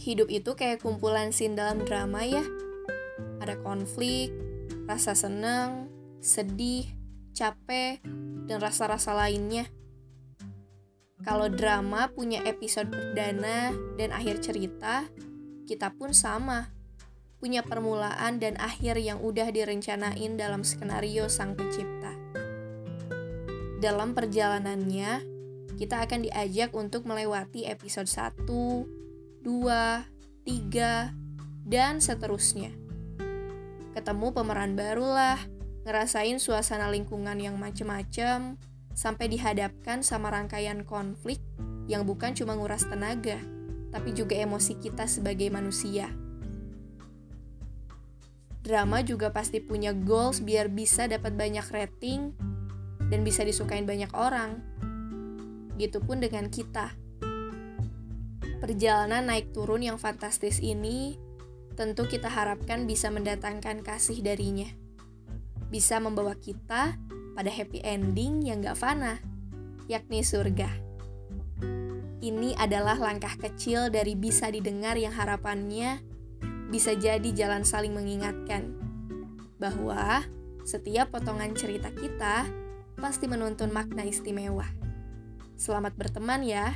hidup itu kayak kumpulan scene dalam drama ya. Ada konflik, rasa senang, sedih, capek, dan rasa-rasa lainnya. Kalau drama punya episode perdana dan akhir cerita, kita pun sama. Punya permulaan dan akhir yang udah direncanain dalam skenario sang pencipta. Dalam perjalanannya, kita akan diajak untuk melewati episode 1, 2, 3, dan seterusnya. Ketemu pemeran baru lah, ngerasain suasana lingkungan yang macem-macem, sampai dihadapkan sama rangkaian konflik yang bukan cuma nguras tenaga, tapi juga emosi kita sebagai manusia. Drama juga pasti punya goals biar bisa dapat banyak rating dan bisa disukain banyak orang. Gitu pun dengan kita. Perjalanan naik turun yang fantastis ini tentu kita harapkan bisa mendatangkan kasih darinya. Bisa membawa kita pada happy ending yang gak fana, yakni surga. Ini adalah langkah kecil dari bisa didengar yang harapannya bisa jadi jalan saling mengingatkan bahwa setiap potongan cerita kita pasti menuntun makna istimewa. Selamat berteman ya.